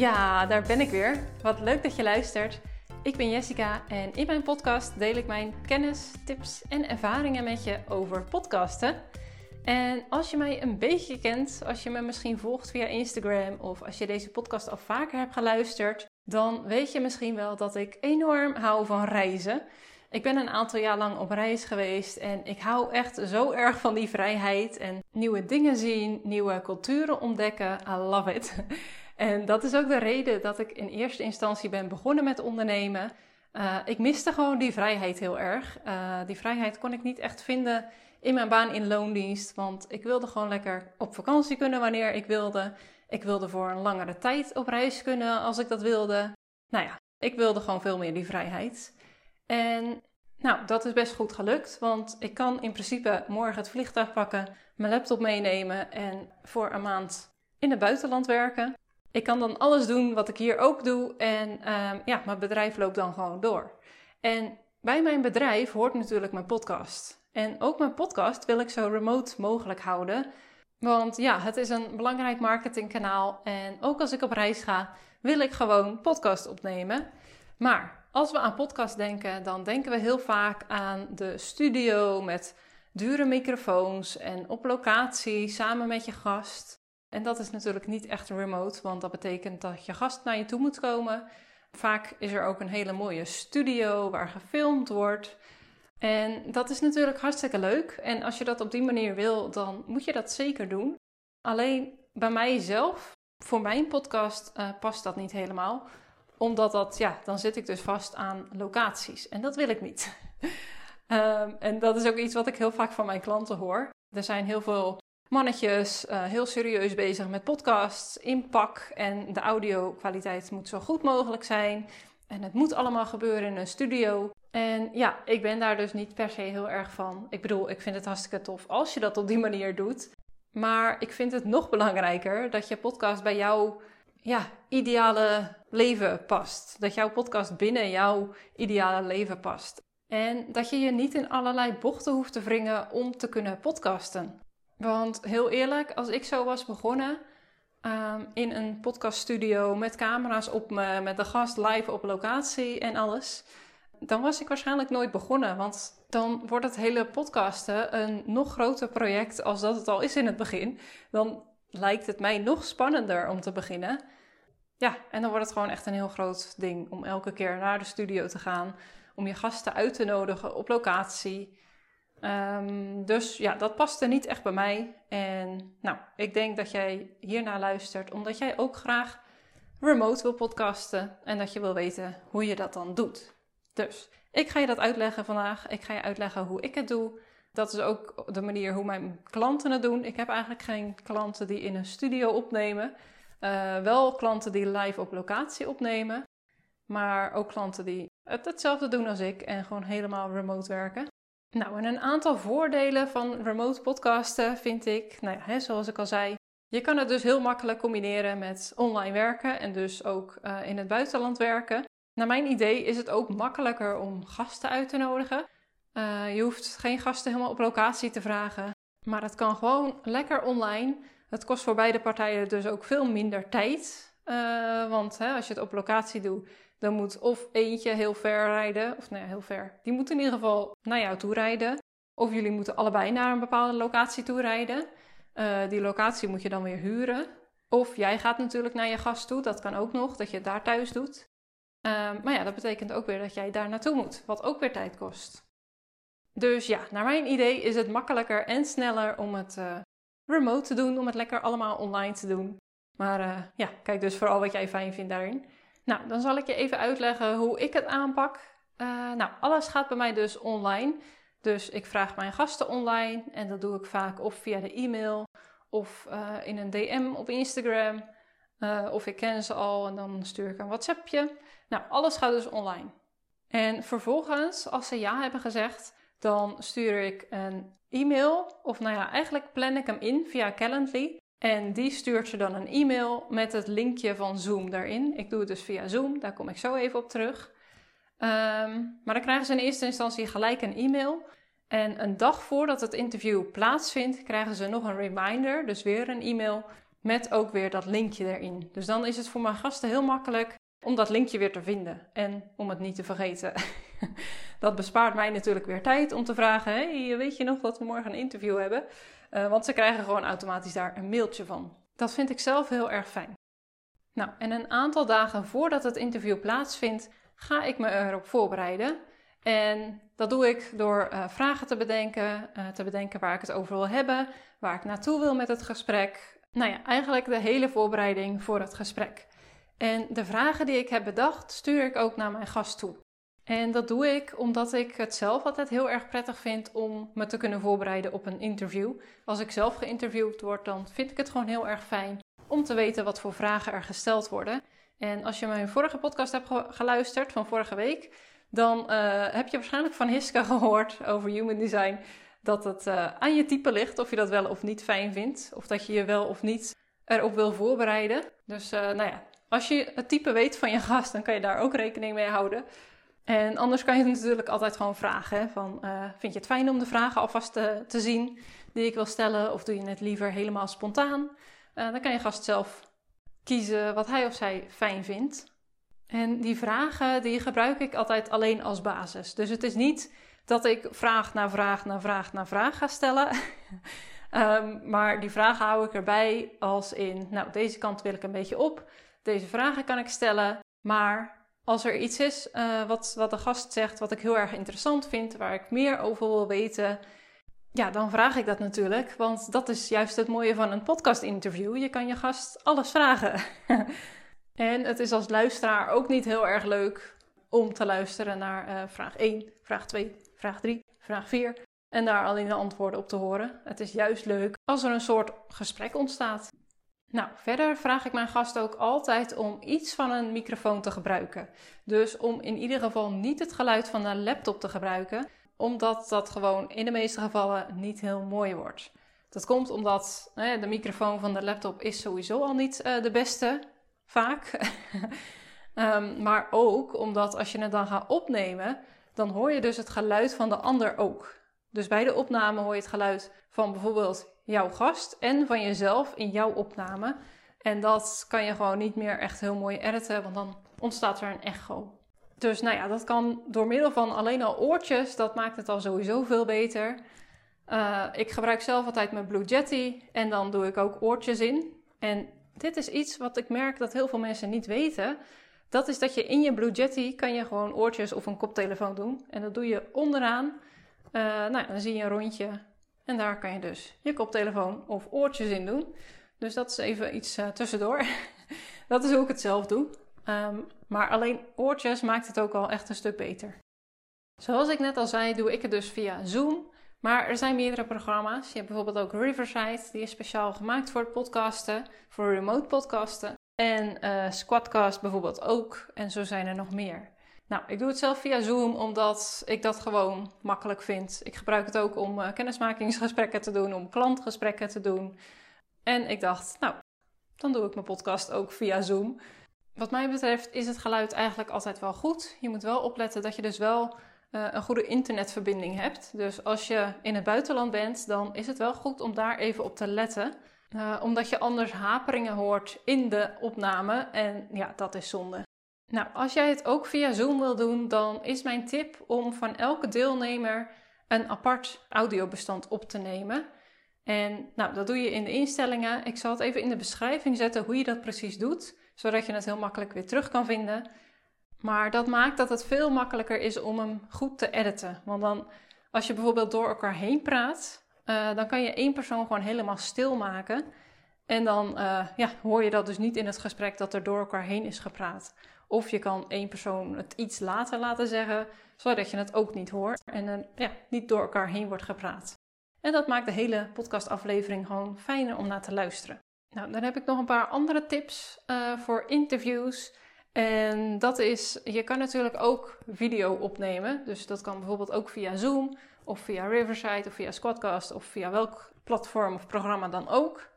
Ja, daar ben ik weer. Wat leuk dat je luistert. Ik ben Jessica en in mijn podcast deel ik mijn kennis, tips en ervaringen met je over podcasten. En als je mij een beetje kent, als je me misschien volgt via Instagram of als je deze podcast al vaker hebt geluisterd, dan weet je misschien wel dat ik enorm hou van reizen. Ik ben een aantal jaar lang op reis geweest en ik hou echt zo erg van die vrijheid en nieuwe dingen zien, nieuwe culturen ontdekken. I love it. En dat is ook de reden dat ik in eerste instantie ben begonnen met ondernemen. Uh, ik miste gewoon die vrijheid heel erg. Uh, die vrijheid kon ik niet echt vinden in mijn baan in loondienst, want ik wilde gewoon lekker op vakantie kunnen wanneer ik wilde. Ik wilde voor een langere tijd op reis kunnen als ik dat wilde. Nou ja, ik wilde gewoon veel meer die vrijheid. En nou, dat is best goed gelukt, want ik kan in principe morgen het vliegtuig pakken, mijn laptop meenemen en voor een maand in het buitenland werken. Ik kan dan alles doen wat ik hier ook doe en uh, ja, mijn bedrijf loopt dan gewoon door. En bij mijn bedrijf hoort natuurlijk mijn podcast. En ook mijn podcast wil ik zo remote mogelijk houden. Want ja, het is een belangrijk marketingkanaal. En ook als ik op reis ga, wil ik gewoon podcast opnemen. Maar als we aan podcast denken, dan denken we heel vaak aan de studio met dure microfoons en op locatie samen met je gast. En dat is natuurlijk niet echt remote, want dat betekent dat je gast naar je toe moet komen. Vaak is er ook een hele mooie studio waar gefilmd wordt. En dat is natuurlijk hartstikke leuk. En als je dat op die manier wil, dan moet je dat zeker doen. Alleen bij mijzelf, voor mijn podcast, uh, past dat niet helemaal. Omdat dat, ja, dan zit ik dus vast aan locaties. En dat wil ik niet. um, en dat is ook iets wat ik heel vaak van mijn klanten hoor. Er zijn heel veel mannetjes uh, heel serieus bezig met podcasts, inpak en de audio-kwaliteit moet zo goed mogelijk zijn. En het moet allemaal gebeuren in een studio. En ja, ik ben daar dus niet per se heel erg van. Ik bedoel, ik vind het hartstikke tof als je dat op die manier doet. Maar ik vind het nog belangrijker dat je podcast bij jouw ja, ideale leven past. Dat jouw podcast binnen jouw ideale leven past. En dat je je niet in allerlei bochten hoeft te wringen om te kunnen podcasten. Want heel eerlijk, als ik zo was begonnen um, in een podcaststudio met camera's op me, met de gast live op locatie en alles, dan was ik waarschijnlijk nooit begonnen. Want dan wordt het hele podcasten een nog groter project als dat het al is in het begin. Dan lijkt het mij nog spannender om te beginnen. Ja, en dan wordt het gewoon echt een heel groot ding om elke keer naar de studio te gaan, om je gasten uit te nodigen op locatie. Um, dus ja, dat paste niet echt bij mij. En nou, ik denk dat jij hiernaar luistert omdat jij ook graag remote wil podcasten en dat je wil weten hoe je dat dan doet. Dus ik ga je dat uitleggen vandaag. Ik ga je uitleggen hoe ik het doe. Dat is ook de manier hoe mijn klanten het doen. Ik heb eigenlijk geen klanten die in een studio opnemen. Uh, wel klanten die live op locatie opnemen. Maar ook klanten die het hetzelfde doen als ik en gewoon helemaal remote werken. Nou, en een aantal voordelen van remote podcasten vind ik, nou ja, hè, zoals ik al zei, je kan het dus heel makkelijk combineren met online werken en dus ook uh, in het buitenland werken. Naar mijn idee is het ook makkelijker om gasten uit te nodigen. Uh, je hoeft geen gasten helemaal op locatie te vragen, maar het kan gewoon lekker online. Het kost voor beide partijen dus ook veel minder tijd. Uh, want hè, als je het op locatie doet, dan moet of eentje heel ver rijden, of nou ja, heel ver. Die moet in ieder geval naar jou toe rijden. Of jullie moeten allebei naar een bepaalde locatie toe rijden. Uh, die locatie moet je dan weer huren. Of jij gaat natuurlijk naar je gast toe, dat kan ook nog, dat je het daar thuis doet. Uh, maar ja, dat betekent ook weer dat jij daar naartoe moet, wat ook weer tijd kost. Dus ja, naar mijn idee is het makkelijker en sneller om het uh, remote te doen, om het lekker allemaal online te doen. Maar ja, kijk dus vooral wat jij fijn vindt daarin. Nou, dan zal ik je even uitleggen hoe ik het aanpak. Uh, nou, alles gaat bij mij dus online. Dus ik vraag mijn gasten online en dat doe ik vaak of via de e-mail of uh, in een DM op Instagram. Uh, of ik ken ze al en dan stuur ik een WhatsAppje. Nou, alles gaat dus online. En vervolgens, als ze ja hebben gezegd, dan stuur ik een e-mail. Of nou ja, eigenlijk plan ik hem in via Calendly. En die stuurt ze dan een e-mail met het linkje van Zoom daarin. Ik doe het dus via Zoom, daar kom ik zo even op terug. Um, maar dan krijgen ze in eerste instantie gelijk een e-mail. En een dag voordat het interview plaatsvindt, krijgen ze nog een reminder, dus weer een e-mail Met ook weer dat linkje erin. Dus dan is het voor mijn gasten heel makkelijk om dat linkje weer te vinden en om het niet te vergeten. dat bespaart mij natuurlijk weer tijd om te vragen: hey, weet je nog dat we morgen een interview hebben? Uh, want ze krijgen gewoon automatisch daar een mailtje van. Dat vind ik zelf heel erg fijn. Nou, en een aantal dagen voordat het interview plaatsvindt, ga ik me erop voorbereiden. En dat doe ik door uh, vragen te bedenken, uh, te bedenken waar ik het over wil hebben, waar ik naartoe wil met het gesprek. Nou ja, eigenlijk de hele voorbereiding voor het gesprek. En de vragen die ik heb bedacht, stuur ik ook naar mijn gast toe. En dat doe ik omdat ik het zelf altijd heel erg prettig vind om me te kunnen voorbereiden op een interview. Als ik zelf geïnterviewd word, dan vind ik het gewoon heel erg fijn om te weten wat voor vragen er gesteld worden. En als je mijn vorige podcast hebt geluisterd van vorige week, dan uh, heb je waarschijnlijk van Hiska gehoord over human design dat het uh, aan je type ligt of je dat wel of niet fijn vindt, of dat je je wel of niet erop wil voorbereiden. Dus uh, nou ja, als je het type weet van je gast, dan kan je daar ook rekening mee houden. En anders kan je het natuurlijk altijd gewoon vragen. Van, uh, vind je het fijn om de vragen alvast te, te, zien die ik wil stellen? Of doe je het liever helemaal spontaan? Uh, dan kan je gast zelf kiezen wat hij of zij fijn vindt. En die vragen die gebruik ik altijd alleen als basis. Dus het is niet dat ik vraag na vraag na vraag na vraag ga stellen. um, maar die vragen hou ik erbij als in, nou deze kant wil ik een beetje op. Deze vragen kan ik stellen. Maar als er iets is uh, wat, wat de gast zegt, wat ik heel erg interessant vind, waar ik meer over wil weten, ja, dan vraag ik dat natuurlijk. Want dat is juist het mooie van een podcast-interview. Je kan je gast alles vragen. en het is als luisteraar ook niet heel erg leuk om te luisteren naar uh, vraag 1, vraag 2, vraag 3, vraag 4. En daar alleen de antwoorden op te horen. Het is juist leuk als er een soort gesprek ontstaat. Nou, verder vraag ik mijn gast ook altijd om iets van een microfoon te gebruiken. Dus om in ieder geval niet het geluid van een laptop te gebruiken, omdat dat gewoon in de meeste gevallen niet heel mooi wordt. Dat komt omdat hè, de microfoon van de laptop is sowieso al niet uh, de beste, vaak. um, maar ook omdat als je het dan gaat opnemen, dan hoor je dus het geluid van de ander ook. Dus bij de opname hoor je het geluid van bijvoorbeeld jouw gast en van jezelf in jouw opname. En dat kan je gewoon niet meer echt heel mooi editen, want dan ontstaat er een echo. Dus nou ja, dat kan door middel van alleen al oortjes, dat maakt het al sowieso veel beter. Uh, ik gebruik zelf altijd mijn Blue Jetty en dan doe ik ook oortjes in. En dit is iets wat ik merk dat heel veel mensen niet weten. Dat is dat je in je Blue Jetty kan je gewoon oortjes of een koptelefoon doen. En dat doe je onderaan. Uh, nou, dan zie je een rondje en daar kan je dus je koptelefoon of oortjes in doen. Dus dat is even iets uh, tussendoor. dat is hoe ik het zelf doe. Um, maar alleen oortjes maakt het ook al echt een stuk beter. Zoals ik net al zei, doe ik het dus via Zoom. Maar er zijn meerdere programma's. Je hebt bijvoorbeeld ook Riverside, die is speciaal gemaakt voor podcasten, voor remote podcasten. En uh, Squadcast bijvoorbeeld ook. En zo zijn er nog meer. Nou, ik doe het zelf via Zoom omdat ik dat gewoon makkelijk vind. Ik gebruik het ook om uh, kennismakingsgesprekken te doen, om klantgesprekken te doen. En ik dacht, nou, dan doe ik mijn podcast ook via Zoom. Wat mij betreft is het geluid eigenlijk altijd wel goed. Je moet wel opletten dat je dus wel uh, een goede internetverbinding hebt. Dus als je in het buitenland bent, dan is het wel goed om daar even op te letten. Uh, omdat je anders haperingen hoort in de opname en ja, dat is zonde. Nou, als jij het ook via Zoom wil doen, dan is mijn tip om van elke deelnemer een apart audiobestand op te nemen. En nou, dat doe je in de instellingen. Ik zal het even in de beschrijving zetten hoe je dat precies doet, zodat je het heel makkelijk weer terug kan vinden. Maar dat maakt dat het veel makkelijker is om hem goed te editen. Want dan, als je bijvoorbeeld door elkaar heen praat, uh, dan kan je één persoon gewoon helemaal stil maken. En dan uh, ja, hoor je dat dus niet in het gesprek dat er door elkaar heen is gepraat. Of je kan één persoon het iets later laten zeggen, zodat je het ook niet hoort en uh, ja, niet door elkaar heen wordt gepraat. En dat maakt de hele podcastaflevering gewoon fijner om naar te luisteren. Nou, dan heb ik nog een paar andere tips uh, voor interviews. En dat is, je kan natuurlijk ook video opnemen. Dus dat kan bijvoorbeeld ook via Zoom of via Riverside of via Squadcast of via welk platform of programma dan ook.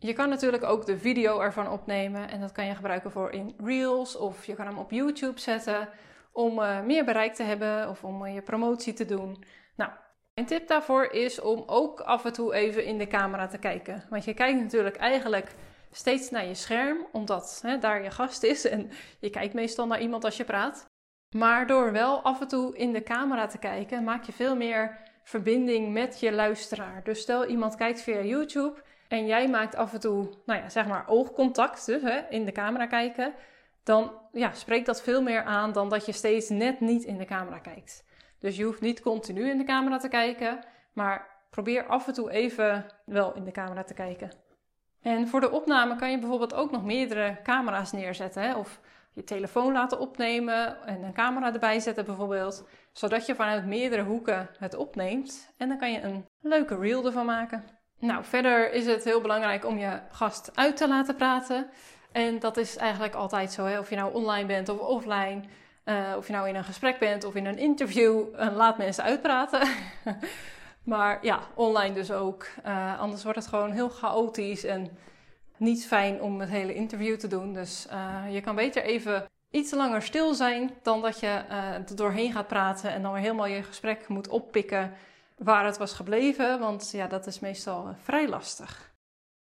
Je kan natuurlijk ook de video ervan opnemen en dat kan je gebruiken voor in Reels of je kan hem op YouTube zetten om uh, meer bereik te hebben of om uh, je promotie te doen. Nou, mijn tip daarvoor is om ook af en toe even in de camera te kijken. Want je kijkt natuurlijk eigenlijk steeds naar je scherm, omdat hè, daar je gast is en je kijkt meestal naar iemand als je praat. Maar door wel af en toe in de camera te kijken, maak je veel meer verbinding met je luisteraar. Dus stel iemand kijkt via YouTube en jij maakt af en toe, nou ja, zeg maar oogcontact, dus hè, in de camera kijken, dan ja, spreekt dat veel meer aan dan dat je steeds net niet in de camera kijkt. Dus je hoeft niet continu in de camera te kijken, maar probeer af en toe even wel in de camera te kijken. En voor de opname kan je bijvoorbeeld ook nog meerdere camera's neerzetten. Hè? Of je telefoon laten opnemen en een camera erbij zetten bijvoorbeeld. Zodat je vanuit meerdere hoeken het opneemt. En dan kan je een leuke reel ervan maken. Nou, verder is het heel belangrijk om je gast uit te laten praten. En dat is eigenlijk altijd zo. Hè? Of je nou online bent of offline. Uh, of je nou in een gesprek bent of in een interview. Uh, laat mensen uitpraten. Maar ja, online dus ook. Uh, anders wordt het gewoon heel chaotisch en niet fijn om het hele interview te doen. Dus je kan beter even iets langer stil zijn dan dat je er doorheen gaat praten en dan weer helemaal je gesprek moet oppikken waar het was gebleven. Want ja, dat is meestal vrij lastig.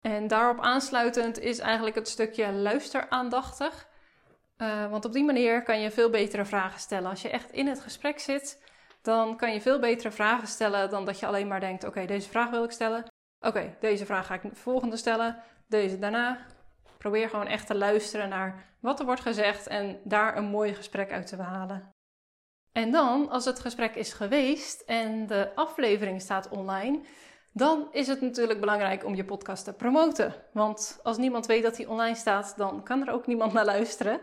En daarop aansluitend is eigenlijk het stukje luisteraandachtig. want op die manier kan je veel betere vragen stellen. Als je echt in het gesprek zit, dan kan je veel betere vragen stellen dan dat je alleen maar denkt: oké, deze vraag wil ik stellen. Oké, deze vraag ga ik volgende stellen. Deze daarna. Probeer gewoon echt te luisteren naar wat er wordt gezegd en daar een mooi gesprek uit te halen. En dan, als het gesprek is geweest en de aflevering staat online, dan is het natuurlijk belangrijk om je podcast te promoten. Want als niemand weet dat hij online staat, dan kan er ook niemand naar luisteren.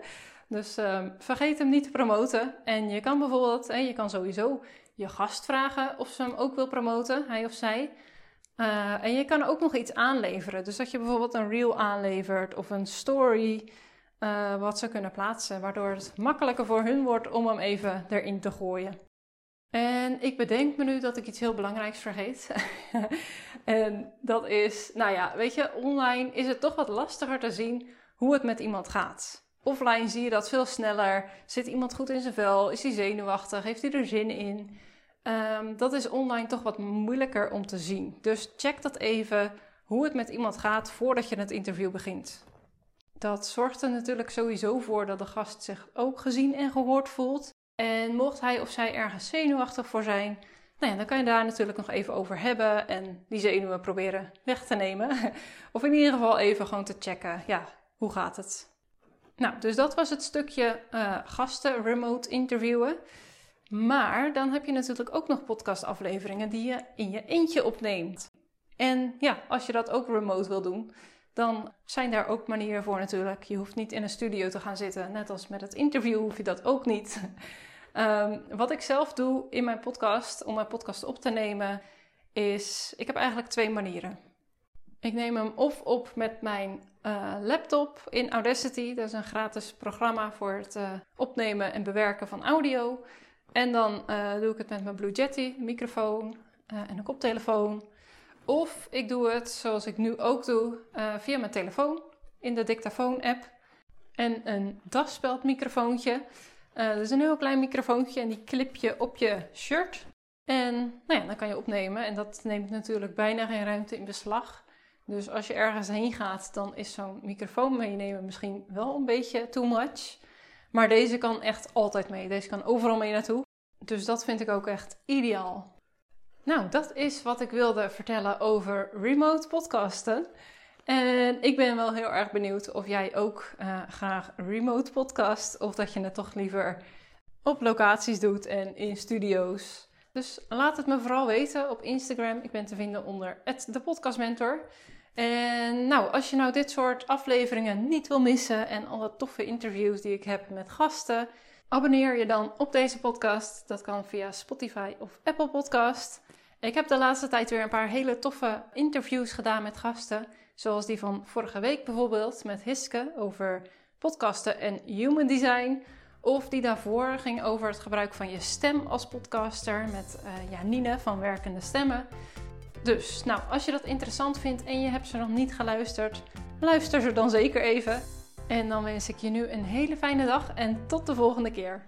Dus uh, vergeet hem niet te promoten. En je kan bijvoorbeeld, je kan sowieso je gast vragen of ze hem ook wil promoten, hij of zij. Uh, en je kan ook nog iets aanleveren. Dus dat je bijvoorbeeld een reel aanlevert of een story uh, wat ze kunnen plaatsen, waardoor het makkelijker voor hun wordt om hem even erin te gooien. En ik bedenk me nu dat ik iets heel belangrijks vergeet. en dat is, nou ja, weet je, online is het toch wat lastiger te zien hoe het met iemand gaat. Offline zie je dat veel sneller. Zit iemand goed in zijn vel? Is hij zenuwachtig? Heeft hij er zin in? Um, dat is online toch wat moeilijker om te zien. Dus check dat even hoe het met iemand gaat voordat je het interview begint. Dat zorgt er natuurlijk sowieso voor dat de gast zich ook gezien en gehoord voelt. En mocht hij of zij ergens zenuwachtig voor zijn, nou ja, dan kan je daar natuurlijk nog even over hebben en die zenuwen proberen weg te nemen. Of in ieder geval even gewoon te checken, ja, hoe gaat het? Nou, dus dat was het stukje uh, gasten remote interviewen. Maar dan heb je natuurlijk ook nog podcastafleveringen die je in je eentje opneemt. En ja, als je dat ook remote wil doen, dan zijn daar ook manieren voor natuurlijk. Je hoeft niet in een studio te gaan zitten. Net als met het interview hoef je dat ook niet. um, wat ik zelf doe in mijn podcast, om mijn podcast op te nemen, is... Ik heb eigenlijk twee manieren. Ik neem hem of op met mijn uh, laptop in Audacity. Dat is een gratis programma voor het uh, opnemen en bewerken van audio. En dan uh, doe ik het met mijn Blue Yeti microfoon en een koptelefoon. Of ik doe het zoals ik nu ook doe via mijn telefoon in de dictafoon app. En een daspeldmicrofoontje. dat is een heel klein microfoontje en die klip je op je shirt. En nou ja, dan kan je opnemen. En dat neemt natuurlijk bijna geen ruimte in beslag. Dus als je ergens heen gaat, dan is zo'n microfoon meenemen misschien wel een beetje too much. Maar deze kan echt altijd mee. Deze kan overal mee naartoe. Dus dat vind ik ook echt ideaal. Nou, dat is wat ik wilde vertellen over remote podcasten. En ik ben wel heel erg benieuwd of jij ook uh, graag remote podcast of dat je het toch liever op locaties doet en in studio's. Dus laat het me vooral weten op Instagram. Ik ben te vinden onder de podcastmentor. En nou, als je nou dit soort afleveringen niet wil missen en alle toffe interviews die ik heb met gasten, abonneer je dan op deze podcast. Dat kan via Spotify of Apple Podcast. Ik heb de laatste tijd weer een paar hele toffe interviews gedaan met gasten. Zoals die van vorige week bijvoorbeeld met Hiske over podcasten en human design. Of die daarvoor ging over het gebruik van je stem als podcaster met uh, Janine van Werkende Stemmen. Dus, nou, als je dat interessant vindt en je hebt ze nog niet geluisterd, luister ze dan zeker even. En dan wens ik je nu een hele fijne dag en tot de volgende keer.